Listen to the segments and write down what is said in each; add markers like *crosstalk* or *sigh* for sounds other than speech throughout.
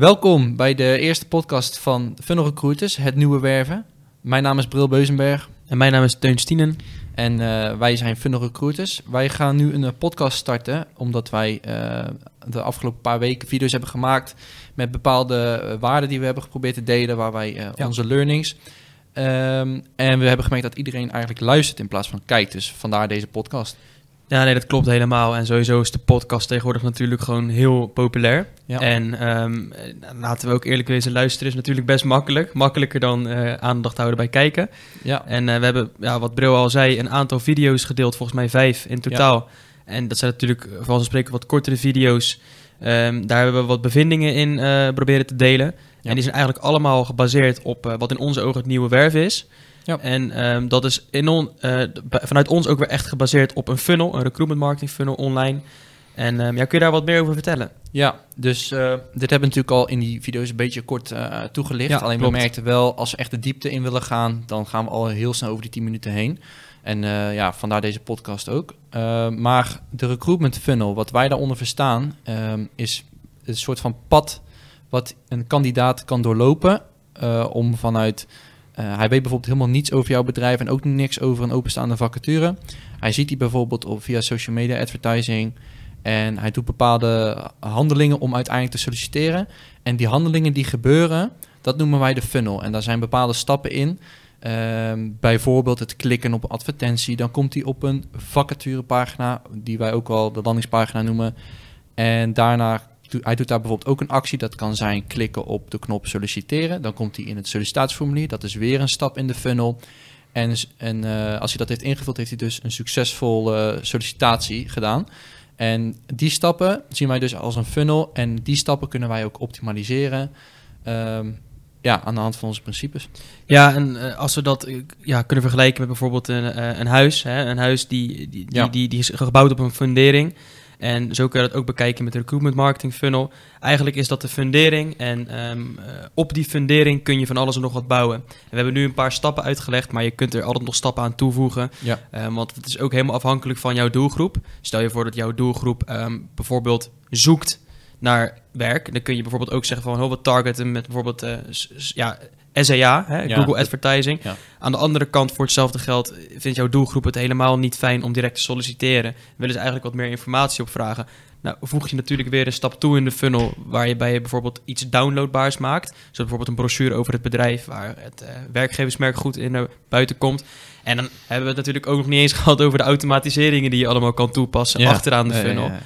Welkom bij de eerste podcast van Funnel Recruiters, het nieuwe werven. Mijn naam is Bril Beuzenberg En mijn naam is Teun Stienen. en eh, wij zijn Funnel Recruiters. Wij gaan nu een eh, podcast starten, omdat wij eh, de afgelopen paar weken video's hebben gemaakt met bepaalde waarden die we hebben geprobeerd te delen, waar wij Ja. onze learnings. Ehm, en we hebben gemerkt dat iedereen eigenlijk luistert in plaats van kijkt, dus vandaar deze podcast. Ja, nee, dat klopt helemaal. En sowieso is de podcast tegenwoordig natuurlijk gewoon heel populair. Ja. En ehm, eh, laten we ook eerlijk wezen, luisteren is natuurlijk best makkelijk. Makkelijker dan eh, aandacht houden bij kijken. Ja, En eh, we hebben, ja, wat Bril al zei, een aantal video's gedeeld. Volgens mij vijf in totaal. En dat zijn natuurlijk, eh, van spreken, wat kortere video's. Ehm, daar hebben we wat bevindingen in proberen te delen. En die zijn eigenlijk allemaal gebaseerd op wat in onze ogen het nieuwe werf is. Ja. En ehm, dat is in on, eh, vanuit ons ook weer echt gebaseerd op een funnel, een recruitment marketing funnel online. En ehm, ja, kun je daar wat meer over vertellen? Ja, dus eh, dit hebben we natuurlijk al in die video's een beetje kort eh, toegelicht. Ja, Alleen klopt. we merkten wel, als we echt de diepte in willen gaan, dan gaan we al heel snel over die 10 minuten heen. En ja, vandaar deze podcast ook. Eh, maar de recruitment funnel, wat wij daaronder verstaan, ehm, is een soort van pad wat een kandidaat kan doorlopen om vanuit... eh, hij weet bijvoorbeeld helemaal niets over jouw bedrijf en ook niks over een openstaande vacature. Hij ziet die bijvoorbeeld op, via social media advertising, en hij doet bepaalde handelingen om uiteindelijk te solliciteren. En die handelingen die gebeuren, dat noemen wij de funnel. En daar zijn bepaalde stappen in. Ehm, bijvoorbeeld het klikken op een advertentie. Dan komt hij op een vacaturepagina, die wij ook wel de landingspagina noemen. En daarna, hij doet daar bijvoorbeeld ook een actie. Dat kan zijn klikken op de knop solliciteren. Dan komt hij in het sollicitatieformulier. Dat is weer een stap in de funnel. En, en eh, als hij dat heeft ingevuld, heeft hij dus een succesvolle sollicitatie gedaan. En die stappen zien wij dus als een funnel. En die stappen kunnen wij ook optimaliseren. ehm, ja, aan de hand van onze principes. Ja, en eh, als we dat eh, ja, kunnen vergelijken met bijvoorbeeld een, een huis. Hè? Een huis die, die, die, Ja. die, die is gebouwd op een fundering. En zo kun je dat ook bekijken met de recruitment marketing funnel. Eigenlijk is dat de fundering. En ehm, eh, op die fundering kun je van alles en nog wat bouwen. En we hebben nu een paar stappen uitgelegd, maar je kunt er altijd nog stappen aan toevoegen. Ja. Ehm, want het is ook helemaal afhankelijk van jouw doelgroep. Stel je voor dat jouw doelgroep ehm, bijvoorbeeld zoekt naar werk. Dan kun je bijvoorbeeld ook zeggen van, oh, we targeten met bijvoorbeeld eh, ja, SEA, hè, Ja, Google Advertising. ja. Aan de andere kant, voor hetzelfde geld, eh, vindt jouw doelgroep het helemaal niet fijn om direct te solliciteren. Willen ze eigenlijk wat meer informatie op vragen. Nou, voeg je natuurlijk weer een stap toe in de funnel, waarbij je bijvoorbeeld iets downloadbaars maakt. Zoals bijvoorbeeld een brochure over het bedrijf, waar het eh, werkgeversmerk goed in naar buiten komt. En dan hebben we het natuurlijk ook nog niet eens *laughs* gehad over de automatiseringen die je allemaal kan toepassen Ja. achteraan de ja, funnel. ja.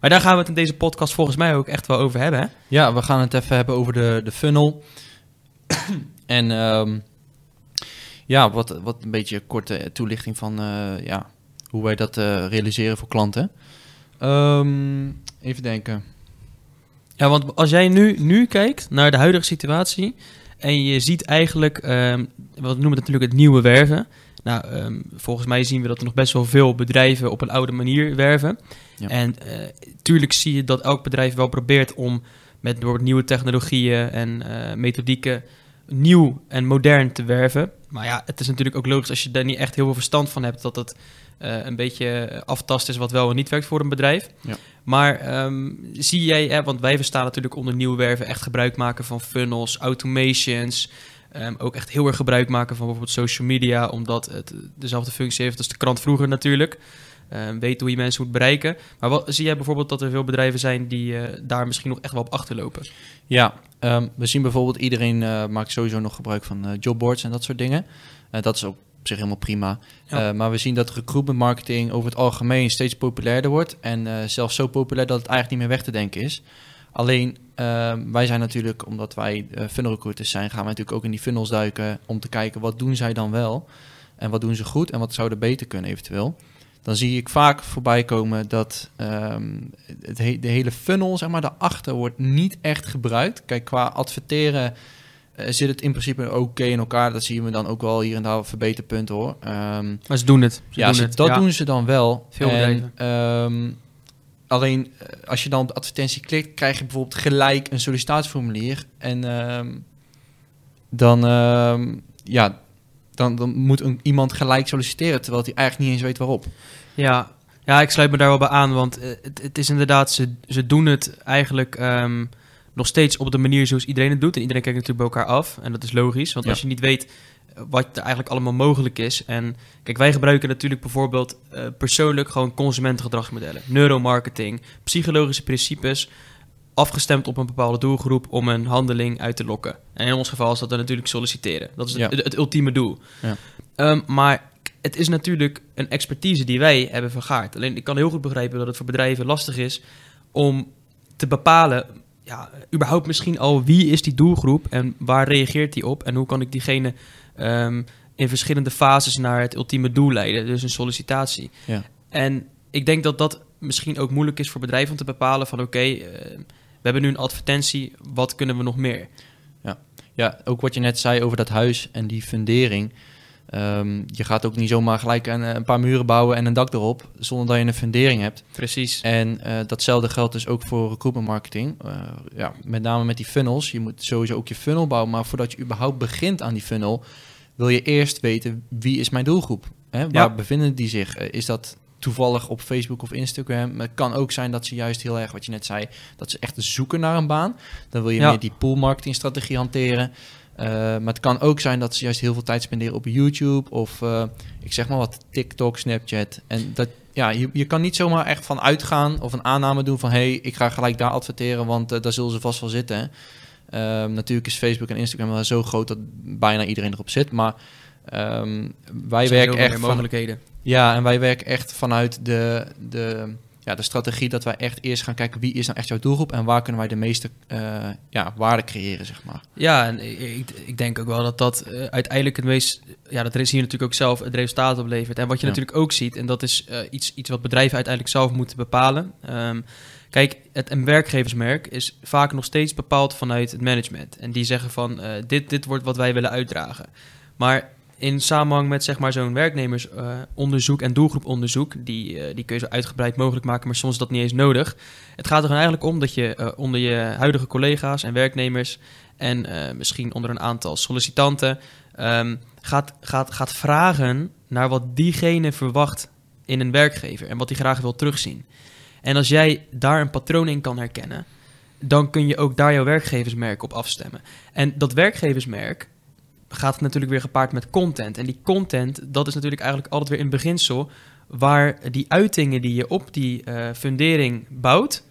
Maar daar gaan we het in deze podcast volgens mij ook echt wel over hebben. Hè? Ja, we gaan het even hebben over de, de funnel. En ehm, ja, wat, wat een beetje korte toelichting van eh, ja, hoe wij dat eh, realiseren voor klanten. Ehm, even denken. Ja, want als jij nu, nu kijkt naar de huidige situatie en je ziet eigenlijk, ehm, wat we noemen het natuurlijk het nieuwe werven. Nou, ehm, volgens mij zien we dat er nog best wel veel bedrijven op een oude manier werven. Ja. En eh, tuurlijk zie je dat elk bedrijf wel probeert om met bijvoorbeeld nieuwe technologieën en eh, methodieken nieuw en modern te werven. Maar ja, het is natuurlijk ook logisch als je daar niet echt heel veel verstand van hebt, dat het eh, een beetje aftast is wat wel en niet werkt voor een bedrijf. Ja. Maar ehm, zie jij, hè, want wij verstaan natuurlijk onder nieuw werven echt gebruik maken van funnels, automations. ehm, ook echt heel erg gebruik maken van bijvoorbeeld social media, omdat het dezelfde functie heeft als de krant vroeger natuurlijk. Ehm weet hoe je mensen moet bereiken. Maar wat, zie jij bijvoorbeeld dat er veel bedrijven zijn die eh, daar misschien nog echt wel op achterlopen? Ja, ehm, we zien bijvoorbeeld iedereen eh, maakt sowieso nog gebruik van eh, jobboards en dat soort dingen. Dat is ook op zich helemaal prima. Ja. Maar we zien dat recruitment marketing over het algemeen steeds populairder wordt. En zelfs zo populair dat het eigenlijk niet meer weg te denken is. Alleen, ehm, wij zijn natuurlijk, omdat wij funnel recruiters zijn, gaan wij natuurlijk ook in die funnels duiken om te kijken wat doen zij dan wel. En wat doen ze goed en wat zouden beter kunnen eventueel. Dan zie ik vaak voorbij komen dat ehm, het he- de hele funnel, zeg maar, daarachter wordt niet echt gebruikt. Kijk, qua adverteren eh, zit het in principe oké in elkaar. Dat zien we dan ook wel hier en daar verbeterpunten hoor. Ehm, Maar ze doen het. Ze ja, doen ze- het. dat ja. doen ze dan wel. Veel En, ehm, alleen eh, als je dan op de advertentie klikt, krijg je bijvoorbeeld gelijk een sollicitatieformulier. En dan, ja, dan, dan moet een, iemand gelijk solliciteren, terwijl hij eigenlijk niet eens weet waarop. Ja, ja, ik sluit me daar wel bij aan, want eh, het, het is inderdaad, ze, ze doen het eigenlijk ehm, nog steeds op de manier zoals iedereen het doet. En iedereen kijkt natuurlijk bij elkaar af. En dat is logisch. Want Ja. als je niet weet eh, wat er eigenlijk allemaal mogelijk is. En kijk, wij gebruiken natuurlijk bijvoorbeeld eh, persoonlijk gewoon consumentengedragsmodellen. Neuromarketing, psychologische principes. Afgestemd op een bepaalde doelgroep om een handeling uit te lokken. En in ons geval is dat dan natuurlijk solliciteren. Dat is het, Ja. het, het ultieme doel. Ja. Ehm, maar het is natuurlijk een expertise die wij hebben vergaard. Alleen ik kan heel goed begrijpen dat het voor bedrijven lastig is om te bepalen, ja, überhaupt misschien al wie is die doelgroep en waar reageert die op en hoe kan ik diegene ehm, in verschillende fases naar het ultieme doel leiden, dus een sollicitatie. Ja. En ik denk dat dat misschien ook moeilijk is voor bedrijven om te bepalen van oké, eh, we hebben nu een advertentie, wat kunnen we nog meer? Ja, ook wat je net zei over dat huis en die fundering. Ehm, je gaat ook niet zomaar gelijk een, een paar muren bouwen en een dak erop, zonder dat je een fundering hebt. Precies. En eh, datzelfde geldt dus ook voor recruitment marketing. Eh, ja, met name met die funnels. Je moet sowieso ook je funnel bouwen, maar voordat je überhaupt begint aan die funnel, wil je eerst weten wie is mijn doelgroep? Hè? Waar Ja. bevinden die zich? Eh, is dat toevallig op Facebook of Instagram? Maar het kan ook zijn dat ze juist heel erg, wat je net zei, dat ze echt zoeken naar een baan. Dan wil je Ja. meer die pool marketing strategie hanteren. Eh, maar het kan ook zijn dat ze juist heel veel tijd spenderen op YouTube of eh, ik zeg maar wat TikTok, Snapchat. En dat, ja, je, je kan niet zomaar echt van uitgaan of een aanname doen van hé, hey, ik ga gelijk daar adverteren, want eh, daar zullen ze vast wel zitten. Ehm, natuurlijk is Facebook en Instagram wel zo groot dat bijna iedereen erop zit, maar ehm, wij Er werken echt van, mogelijkheden. Ja, en wij werken echt vanuit de, de, ja, de strategie dat wij echt eerst gaan kijken wie is nou echt jouw doelgroep en waar kunnen wij de meeste eh, ja, waarde creëren, zeg maar. Ja, en ik, ik, denk ook wel dat dat eh, uiteindelijk het meest... Ja, dat is hier natuurlijk ook zelf het resultaat oplevert. En wat je Ja. natuurlijk ook ziet, en dat is eh, iets, iets wat bedrijven uiteindelijk zelf moeten bepalen. Ehm, kijk, het, een werkgeversmerk is vaak nog steeds bepaald vanuit het management. En die zeggen van, dit, dit wordt wat wij willen uitdragen. Maar in samenhang met zeg maar zo'n werknemersonderzoek en doelgroeponderzoek, die, eh, die kun je zo uitgebreid mogelijk maken, maar soms is dat niet eens nodig. Het gaat er gewoon eigenlijk om dat je eh, onder je huidige collega's en werknemers en eh, misschien onder een aantal sollicitanten ehm, gaat, gaat, gaat vragen naar wat diegene verwacht in een werkgever en wat hij graag wil terugzien. En als jij daar een patroon in kan herkennen, dan kun je ook daar jouw werkgeversmerk op afstemmen. En dat werkgeversmerk gaat natuurlijk weer gepaard met content. En die content, dat is natuurlijk eigenlijk altijd weer in beginsel waar die uitingen die je op die eh, fundering bouwt,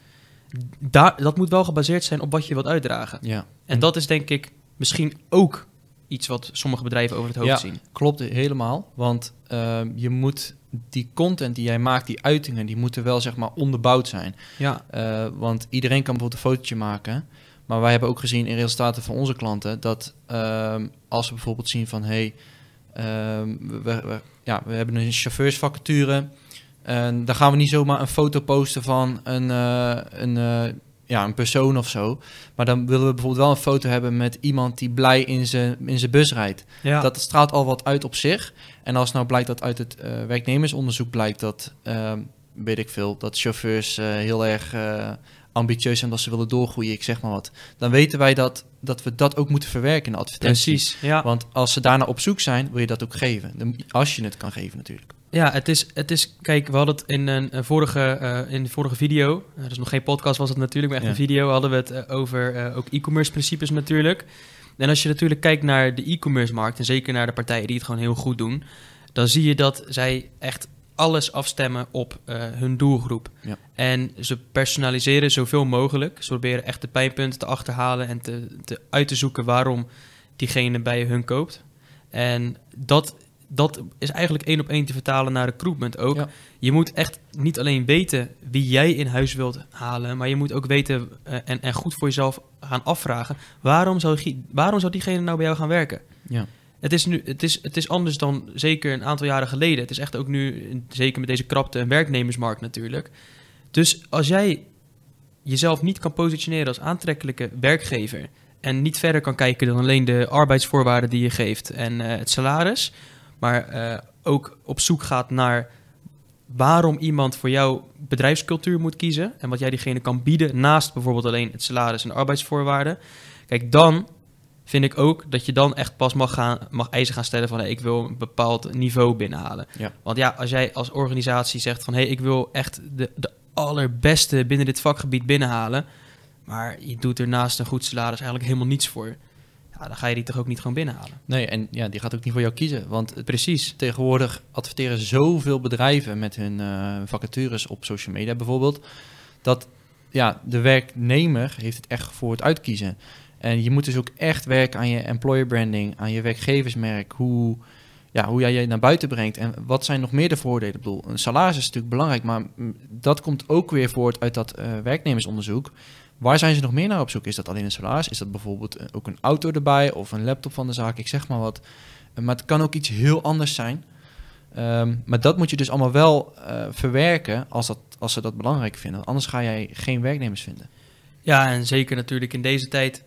daar, dat moet wel gebaseerd zijn op wat je wilt uitdragen. Ja, En dat is denk ik misschien ook iets wat sommige bedrijven over het hoofd Ja. zien. klopt helemaal. Want ehm, je moet die content die jij maakt, die uitingen, die moeten wel zeg maar onderbouwd zijn. Ja, Eh, want iedereen kan bijvoorbeeld een fotootje maken. Maar wij hebben ook gezien in resultaten van onze klanten dat ehm, als we bijvoorbeeld zien van hey, ehm, we, we- ja, we hebben een chauffeursvacature. En dan gaan we niet zomaar een foto posten van een, eh, een, eh, ja, een persoon of zo. Maar dan willen we bijvoorbeeld wel een foto hebben met iemand die blij in zijn in zijn bus rijdt. ja. Dat straalt al wat uit op zich. En als nou blijkt dat uit het eh, werknemersonderzoek blijkt dat, ehm, weet ik veel, dat chauffeurs heel erg ambitieus zijn dat ze willen doorgroeien, ik zeg maar wat. Dan weten wij dat, dat we dat ook moeten verwerken in de advertentie. precies. Ja. Want als ze daarna op zoek zijn, wil je dat ook geven. Als je het kan geven natuurlijk. Ja, het is, het is, kijk, we hadden het in een, een vorige, eh, in de vorige video, uh, dus nog geen podcast was het natuurlijk, maar echt Ja. een video, hadden we het eh, over ook e-commerce principes natuurlijk. En als je natuurlijk kijkt naar de e-commerce markt, en zeker naar de partijen die het gewoon heel goed doen, dan zie je dat zij echt alles afstemmen op eh, hun doelgroep. Ja. En ze personaliseren zoveel mogelijk. Ze proberen echt de pijnpunten te achterhalen en te, te, uit te zoeken waarom diegene bij hun koopt. En dat, dat is eigenlijk één op één te vertalen naar recruitment ook. Ja. Je moet echt niet alleen weten wie jij in huis wilt halen, maar je moet ook weten eh, en, en goed voor jezelf gaan afvragen: waarom zou, waarom zou diegene nou bij jou gaan werken? Ja. Het is, nu, het, is, het is anders dan zeker een aantal jaren geleden. Het is echt ook nu, zeker met deze krapte, een werknemersmarkt natuurlijk. Dus als jij jezelf niet kan positioneren als aantrekkelijke werkgever en niet verder kan kijken dan alleen de arbeidsvoorwaarden die je geeft en eh, het salaris, maar eh, ook op zoek gaat naar waarom iemand voor jouw bedrijfscultuur moet kiezen en wat jij diegene kan bieden naast bijvoorbeeld alleen het salaris en de arbeidsvoorwaarden. Kijk, dan vind ik ook dat je dan echt pas mag, gaan, mag eisen gaan stellen van hey, ik wil een bepaald niveau binnenhalen. Ja. Want ja, als jij als organisatie zegt van hé, hey, ik wil echt de, de allerbeste binnen dit vakgebied binnenhalen, maar je doet er naast een goed salaris eigenlijk helemaal niets voor. Ja, dan ga je die toch ook niet gewoon binnenhalen. Nee, en ja, die gaat ook niet voor jou kiezen. Want precies, tegenwoordig adverteren zoveel bedrijven met hun eh, vacatures op social media bijvoorbeeld, dat ja, de werknemer heeft het echt voor het uitkiezen. En je moet dus ook echt werken aan je employer branding, aan je werkgeversmerk, hoe, ja, hoe jij je naar buiten brengt. En wat zijn nog meer de voordelen? Ik bedoel, een salaris is natuurlijk belangrijk, maar dat komt ook weer voort uit dat eh, werknemersonderzoek. Waar zijn ze nog meer naar op zoek? Is dat alleen een salaris? Is dat bijvoorbeeld eh, ook een auto erbij of een laptop van de zaak? Ik zeg maar wat. Eh, maar het kan ook iets heel anders zijn. Ehm, maar dat moet je dus allemaal wel verwerken als, dat, als ze dat belangrijk vinden. Anders ga jij geen werknemers vinden. Ja, en zeker natuurlijk in deze tijd.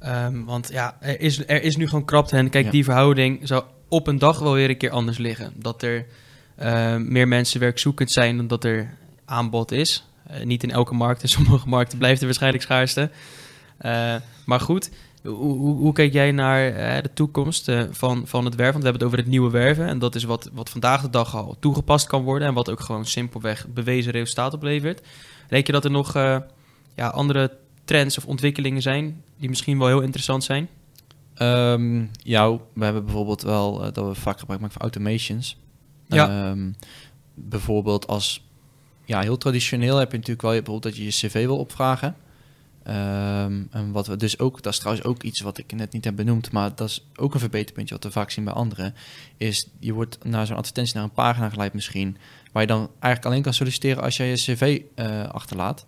Ehm, want ja, er is, er is nu gewoon krapte. En kijk, Ja. die verhouding zou op een dag wel weer een keer anders liggen. Dat er ehm, meer mensen werkzoekend zijn dan dat er aanbod is. Eh, niet in elke markt. In *laughs* sommige markten blijft er waarschijnlijk schaarste. Eh, maar goed, hoe, hoe, hoe kijk jij naar eh, de toekomst van, van het werven? Want we hebben het over het nieuwe werven. En dat is wat, wat vandaag de dag al toegepast kan worden. En wat ook gewoon simpelweg bewezen resultaat oplevert. Denk je dat er nog ja, andere trends of ontwikkelingen zijn die misschien wel heel interessant zijn? Ehm, ja, we hebben bijvoorbeeld wel eh, dat we vaak gebruik maken van automations. Ja. Ehm, bijvoorbeeld als, ja, heel traditioneel heb je natuurlijk wel je- bijvoorbeeld dat je je cv wil opvragen. Ehm, en wat we dus ook, dat is trouwens ook iets wat ik net niet heb benoemd, maar dat is ook een verbeterpuntje wat we vaak zien bij anderen, is je wordt naar zo'n advertentie naar een pagina geleid misschien, waar je dan eigenlijk alleen kan solliciteren als jij je cv eh, achterlaat.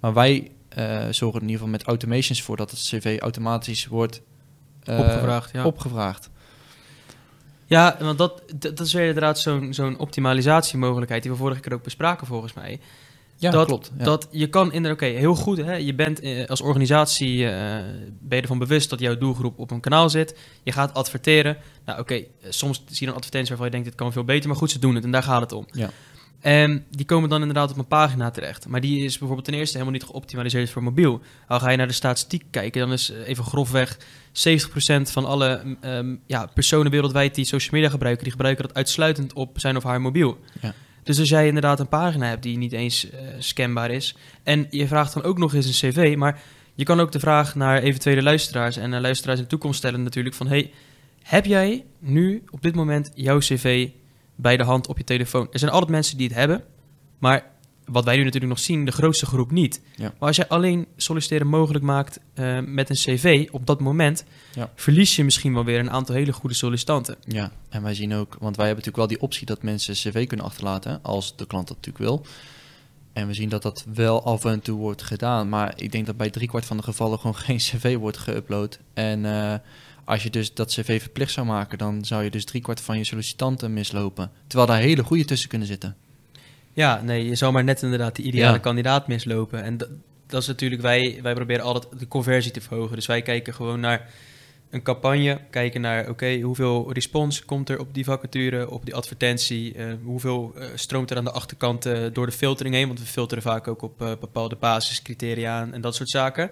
Maar wij eh, zorgen in ieder geval met automations voor dat het cv automatisch wordt eh, Opgevraagd, ja. opgevraagd. Ja, want dat, dat is weer inderdaad zo'n zo'n optimalisatiemogelijkheid die we vorige keer ook bespraken volgens mij. Ja, dat, klopt. Ja. Dat je kan inderdaad, oké, heel goed, hè, je bent eh, als organisatie, eh, ben je ervan bewust dat jouw doelgroep op een kanaal zit. Je gaat adverteren. Nou oké, soms zie je een advertentie waarvan je denkt, dit kan veel beter, maar goed, ze doen het en daar gaat het om. Ja. En die komen dan inderdaad op een pagina terecht. Maar die is bijvoorbeeld ten eerste helemaal niet geoptimaliseerd voor mobiel. Al ga je naar de statistiek kijken, dan is eh, even grofweg 70% van alle ehm, ja, personen wereldwijd die social media gebruiken, die gebruiken dat uitsluitend op zijn of haar mobiel. Ja. Dus als jij inderdaad een pagina hebt die niet eens eh, scanbaar is, en je vraagt dan ook nog eens een cv, maar je kan ook de vraag naar eventuele luisteraars en naar luisteraars in de toekomst stellen natuurlijk van, hey, heb jij nu op dit moment jouw cv bij de hand op je telefoon? Er zijn altijd mensen die het hebben, maar wat wij nu natuurlijk nog zien, de grootste groep niet. Ja. Maar als jij alleen solliciteren mogelijk maakt eh, met een cv op dat moment, Ja. verlies je misschien wel weer een aantal hele goede sollicitanten. Ja, en wij zien ook, want wij hebben natuurlijk wel die optie dat mensen cv kunnen achterlaten, als de klant dat natuurlijk wil. En we zien dat dat wel af en toe wordt gedaan, maar ik denk dat bij driekwart van de gevallen gewoon *laughs* geen cv wordt geüpload. En eh, als je dus dat cv verplicht zou maken, dan zou je dus driekwart van je sollicitanten mislopen. Terwijl daar hele goede tussen kunnen zitten. Ja, nee, je zou maar net inderdaad die ideale Ja. kandidaat mislopen. En dat, dat is natuurlijk, wij, wij proberen altijd de conversie te verhogen. Dus wij kijken gewoon naar een campagne, kijken naar, oké, hoeveel respons komt er op die vacature, op die advertentie, eh, hoeveel eh, stroomt er aan de achterkant eh, door de filtering heen, want we filteren vaak ook op bepaalde basiscriteria en, en dat soort zaken.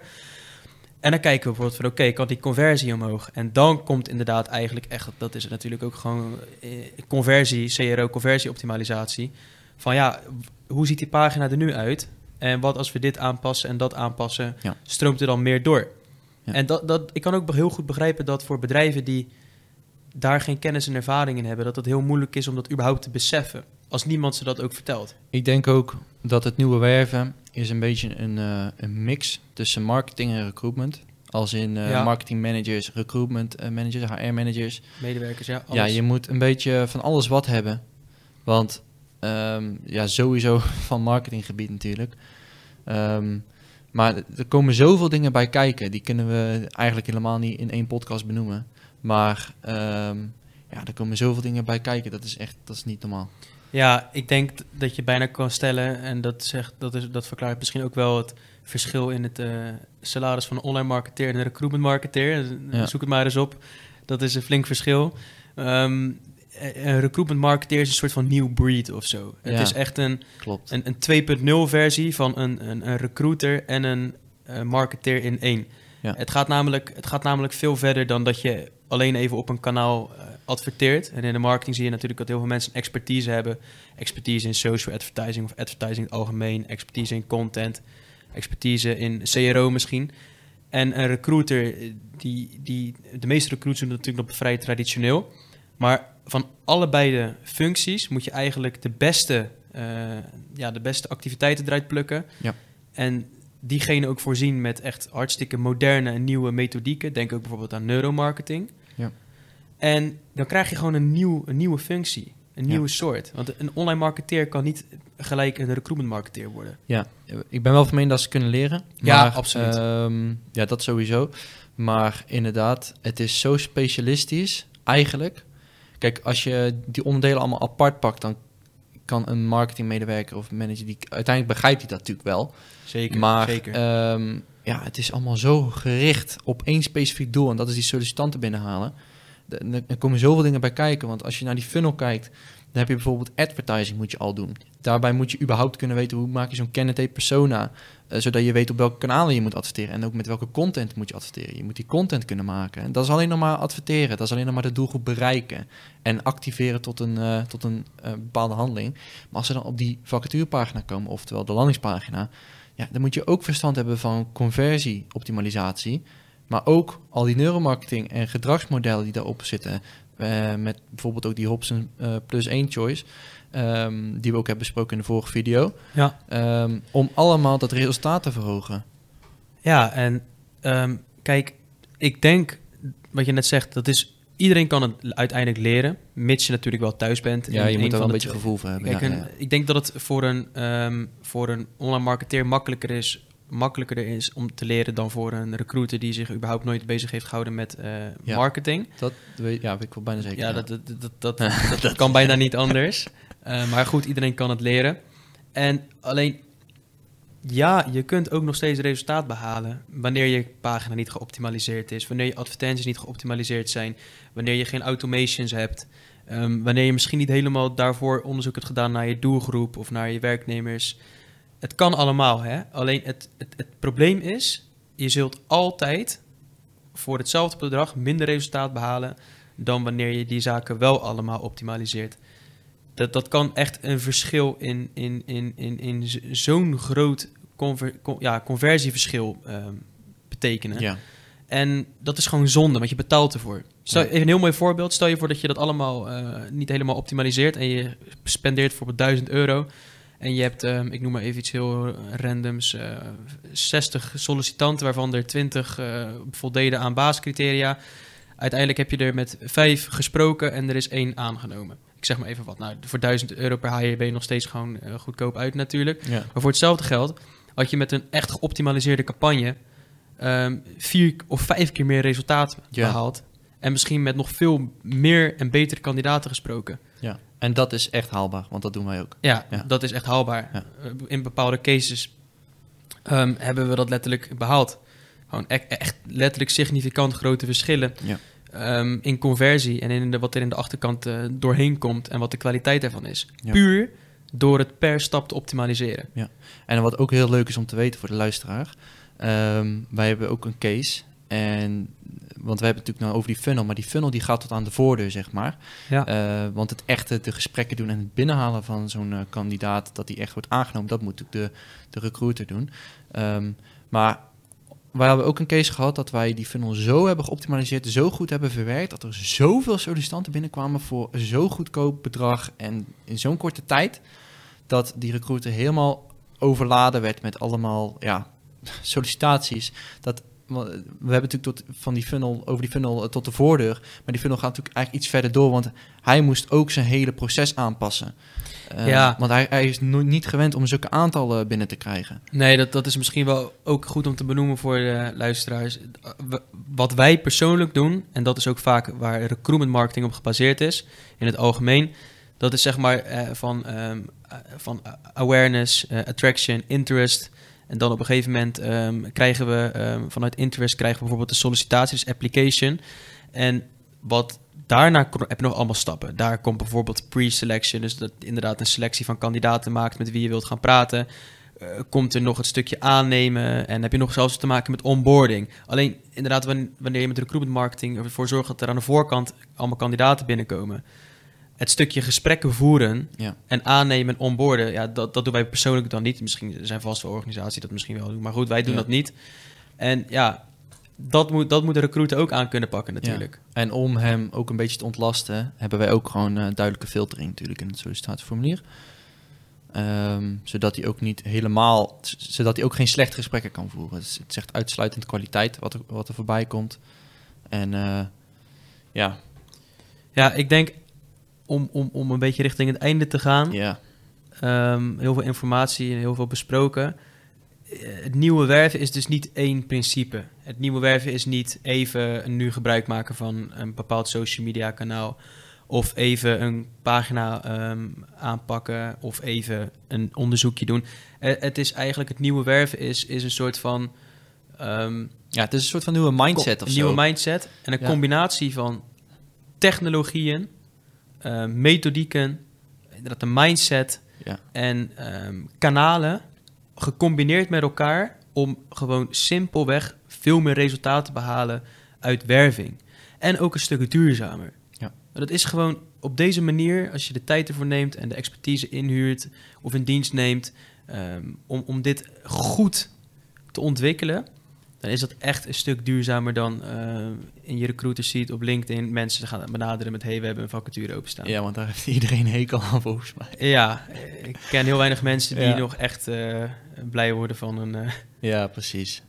En dan kijken we bijvoorbeeld van, oké, kan die conversie omhoog? En dan komt inderdaad eigenlijk echt, dat is natuurlijk ook gewoon eh, conversie, CRO, conversieoptimalisatie. Van ja, hoe ziet die pagina er nu uit? En wat als we dit aanpassen en dat aanpassen, Ja. stroomt er dan meer door? Ja. En dat, dat, ik kan ook heel goed begrijpen dat voor bedrijven die daar geen kennis en ervaring in hebben, dat het heel moeilijk is om dat überhaupt te beseffen. Als niemand ze dat ook vertelt. Ik denk ook dat het nieuwe werven is een beetje een, eh, een mix tussen marketing en recruitment. Als in eh, Ja. marketing managers, recruitment eh, managers, HR managers. Medewerkers, ja. Ja, alles. je moet een beetje van alles wat hebben. Want ehm, ja, sowieso *laughs* van marketinggebied natuurlijk. Ehm, maar er komen zoveel dingen bij kijken. Die kunnen we eigenlijk helemaal niet in één podcast benoemen. Maar ehm, ja, er komen zoveel dingen bij kijken. Dat is echt, dat is niet normaal. Ja, ik denk dat je bijna kan stellen, en dat, zegt, dat, is, dat verklaart misschien ook wel het verschil in het eh, salaris van een online marketeer en een recruitment marketeer. Ja. Zoek het maar eens op. Dat is een flink verschil. Ehm, een recruitment marketeer is een soort van nieuw breed of zo. Het is echt een, Klopt. een, een 2.0 versie van een, een, een recruiter en een eh, marketeer in één. Ja. Het, gaat namelijk, het gaat namelijk veel verder dan dat je alleen even op een kanaal eh, adverteert. En in de marketing zie je natuurlijk dat heel veel mensen expertise hebben. Expertise in social advertising of advertising in het algemeen. Expertise in content. expertise in CRO misschien. En een recruiter, eh, die, die, de meeste recruiters doen natuurlijk nog vrij traditioneel. Maar van allebei de functies moet je eigenlijk de beste, eh, ja, de beste activiteiten eruit plukken. Ja. En diegene ook voorzien met echt hartstikke moderne en nieuwe methodieken. Denk ook bijvoorbeeld aan neuromarketing. Ja. En dan krijg je gewoon een, nieuw, een nieuwe functie, een Ja. nieuwe soort. Want een online marketeer kan niet gelijk een recruitment marketeer worden. Ja, ik ben wel van mening dat ze kunnen leren. Ja, maar, absoluut. ehm, ja, dat sowieso. Maar inderdaad, het is zo specialistisch eigenlijk. Kijk, als je die onderdelen allemaal apart pakt, dan kan een marketingmedewerker of manager, die uiteindelijk begrijpt hij dat natuurlijk wel. Zeker, maar zeker. ehm, ja, het is allemaal zo gericht op één specifiek doel en dat is die sollicitanten binnenhalen. Er komen zoveel dingen bij kijken, want als je naar die funnel kijkt, dan heb je bijvoorbeeld advertising moet je al doen. Daarbij moet je überhaupt kunnen weten hoe maak je zo'n candidate persona, eh, zodat je weet op welke kanalen je moet adverteren en ook met welke content moet je adverteren. Je moet die content kunnen maken. En dat is alleen nog maar adverteren, dat is alleen nog maar de doelgroep bereiken en activeren tot een, eh, tot een eh, bepaalde handeling. Maar als ze dan op die vacaturepagina komen, oftewel de landingspagina, ja, dan moet je ook verstand hebben van conversieoptimalisatie. Maar ook al die neuromarketing en gedragsmodellen die daarop zitten. eh, met bijvoorbeeld ook die Hobson eh, plus 1 choice. ehm, die we ook hebben besproken in de vorige video. ja. ehm, om allemaal dat resultaat te verhogen. Ja, en ehm, kijk, ik denk wat je net zegt, dat is iedereen kan het uiteindelijk leren, mits je natuurlijk wel thuis bent. Ja, je moet er wel een beetje gevoel voor hebben. Kijk, ja, een- ik denk dat het voor een, ehm, voor een online marketeer makkelijker is, makkelijker is om te leren dan voor een recruiter die zich überhaupt nooit bezig heeft gehouden met eh, Ja. marketing. Dat weet, ja, ik wel bijna zeker. Ja, dat, dat, dat, dat, dat, *laughs* dat kan bijna niet anders. Eh, maar goed, iedereen kan het leren. En alleen, ja, je kunt ook nog steeds resultaat behalen wanneer je pagina niet geoptimaliseerd is, wanneer je advertenties niet geoptimaliseerd zijn, wanneer je geen automations hebt, ehm, wanneer je misschien niet helemaal daarvoor onderzoek hebt gedaan naar je doelgroep of naar je werknemers. Het kan allemaal, hè? Alleen het, het, het probleem is, je zult altijd voor hetzelfde bedrag minder resultaat behalen dan wanneer je die zaken wel allemaal optimaliseert. Dat, dat kan echt een verschil in, in, in, in, in zo'n groot conver, con- ja, conversieverschil ehm, betekenen. ja. En dat is gewoon zonde, want je betaalt ervoor. Stel, even een heel mooi voorbeeld. Stel je voor dat je dat allemaal eh, niet helemaal optimaliseert en je spendeert bijvoorbeeld 1000 euro. En je hebt, ehm, ik noem maar even iets heel randoms, eh 60 sollicitanten, waarvan er 20 eh voldeden aan basiscriteria. Uiteindelijk heb je er met vijf gesproken en er is één aangenomen. Ik zeg maar even wat. Nou, voor 1000 euro per hire ben je nog steeds gewoon eh, goedkoop uit natuurlijk. ja. Maar voor hetzelfde geld had je met een echt geoptimaliseerde campagne ehm, vier of vijf keer meer resultaat Ja. behaald. En misschien met nog veel meer en betere kandidaten gesproken. ja. En dat is echt haalbaar, want dat doen wij ook. Ja, Ja. dat is echt haalbaar. Eh, In bepaalde cases ehm, hebben we dat letterlijk behaald. Gewoon e- echt letterlijk significant grote verschillen Ja. Ehm, in conversie en in de, wat er in de achterkant eh, doorheen komt en wat de kwaliteit ervan is. Ja. Puur door het per stap te optimaliseren. En wat ook heel leuk is om te weten voor de luisteraar. ehm, wij hebben ook een case. En, want we hebben het natuurlijk nou over die funnel. Maar die funnel die gaat tot aan de voordeur, zeg maar. Ja. Eh, want het echte, de gesprekken doen en het binnenhalen van zo'n eh, kandidaat... dat die echt wordt aangenomen, dat moet natuurlijk de, de recruiter doen. Ehm, maar wij hebben ook een case gehad dat wij die funnel zo hebben geoptimaliseerd... zo goed hebben verwerkt... dat er zoveel sollicitanten binnenkwamen voor zo'n goedkoop bedrag... en in zo'n korte tijd... dat die recruiter helemaal overladen werd met allemaal ja, *laughs* sollicitaties. Dat, we hebben natuurlijk tot, van die funnel, over die funnel eh, tot de voordeur. Maar die funnel gaat natuurlijk eigenlijk iets verder door. Want hij moest ook zijn hele proces aanpassen. Eh, Ja. Want hij, hij is niet gewend om zulke aantallen binnen te krijgen. Nee, dat, dat is misschien wel ook goed om te benoemen voor de luisteraars. Wat wij persoonlijk doen, en dat is ook vaak waar recruitment marketing op gebaseerd is, in het algemeen, dat is zeg maar eh, van, ehm, eh, van awareness, eh, attraction, interest. En dan op een gegeven moment ehm, krijgen we ehm, vanuit interest krijgen we bijvoorbeeld de sollicitatie, dus application. En wat daarna heb je nog allemaal stappen. Daar komt bijvoorbeeld pre-selection, dus dat inderdaad een selectie van kandidaten maakt met wie je wilt gaan praten. Eh, komt er nog het stukje aannemen en heb je nog zelfs te maken met onboarding. Alleen inderdaad, wan- wanneer je met recruitment marketing ervoor zorgt dat er aan de voorkant allemaal kandidaten binnenkomen. het stukje gesprekken voeren Ja. en aannemen en onboorden, ja, dat, dat doen wij persoonlijk dan niet. Misschien zijn vast wel organisaties dat misschien wel doen, maar goed, wij doen Ja. dat niet. En ja, dat moet, dat moet de recruiter ook aan kunnen pakken natuurlijk. En om hem ook een beetje te ontlasten, hebben wij ook gewoon eh, duidelijke filtering natuurlijk in het sollicitatieformulier. Ehm, zodat hij ook niet helemaal, zodat hij ook geen slechte gesprekken kan voeren. Dus het zegt uitsluitend kwaliteit wat er, wat er voorbij komt. En eh, ja, Ja, ik denk om, om, om een beetje richting het einde te gaan, ja, Ehm, heel veel informatie en heel veel besproken. Eh, Het nieuwe werven is dus niet één principe. Het nieuwe werven is niet even een nu gebruik maken van een bepaald social media kanaal. Of even een pagina ehm, aanpakken. Of even een onderzoekje doen. Eh, het is eigenlijk het nieuwe werven is, is een soort van. ehm, ja, het is een soort van nieuwe mindset een of nieuwe mindset. En een Ja. combinatie van technologieën, eh, methodieken, inderdaad een mindset Ja. en ehm, kanalen gecombineerd met elkaar om gewoon simpelweg veel meer resultaten te behalen uit werving. En ook een stuk duurzamer. Ja. Dat is gewoon op deze manier, als je de tijd ervoor neemt en de expertise inhuurt of in dienst neemt, ehm, om, om dit goed te ontwikkelen, dan is dat echt een stuk duurzamer dan eh, in je recruiter sheet op LinkedIn mensen gaan benaderen met hey, we hebben een vacature openstaan. Ja, want daar heeft iedereen een hekel aan volgens mij. Ja, ik ken heel weinig mensen die Ja. nog echt eh, blij worden van een... eh, Ja, precies.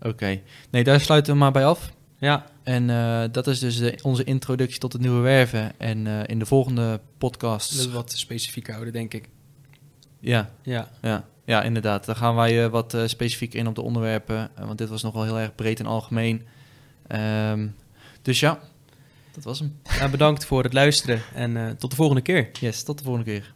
Oké. Nee, daar sluiten we maar bij af. ja, En eh, dat is dus de- onze introductie tot het nieuwe werven. En eh, in de volgende podcast... dat wat specifieker houden, denk ik. Ja, Ja, ja, ja, inderdaad. Dan gaan wij wat specifieker in op de onderwerpen. want dit was nog wel heel erg breed en algemeen. Ehm, dus ja, dat was hem. Ja, bedankt voor het luisteren en eh, tot de volgende keer. Yes, tot de volgende keer.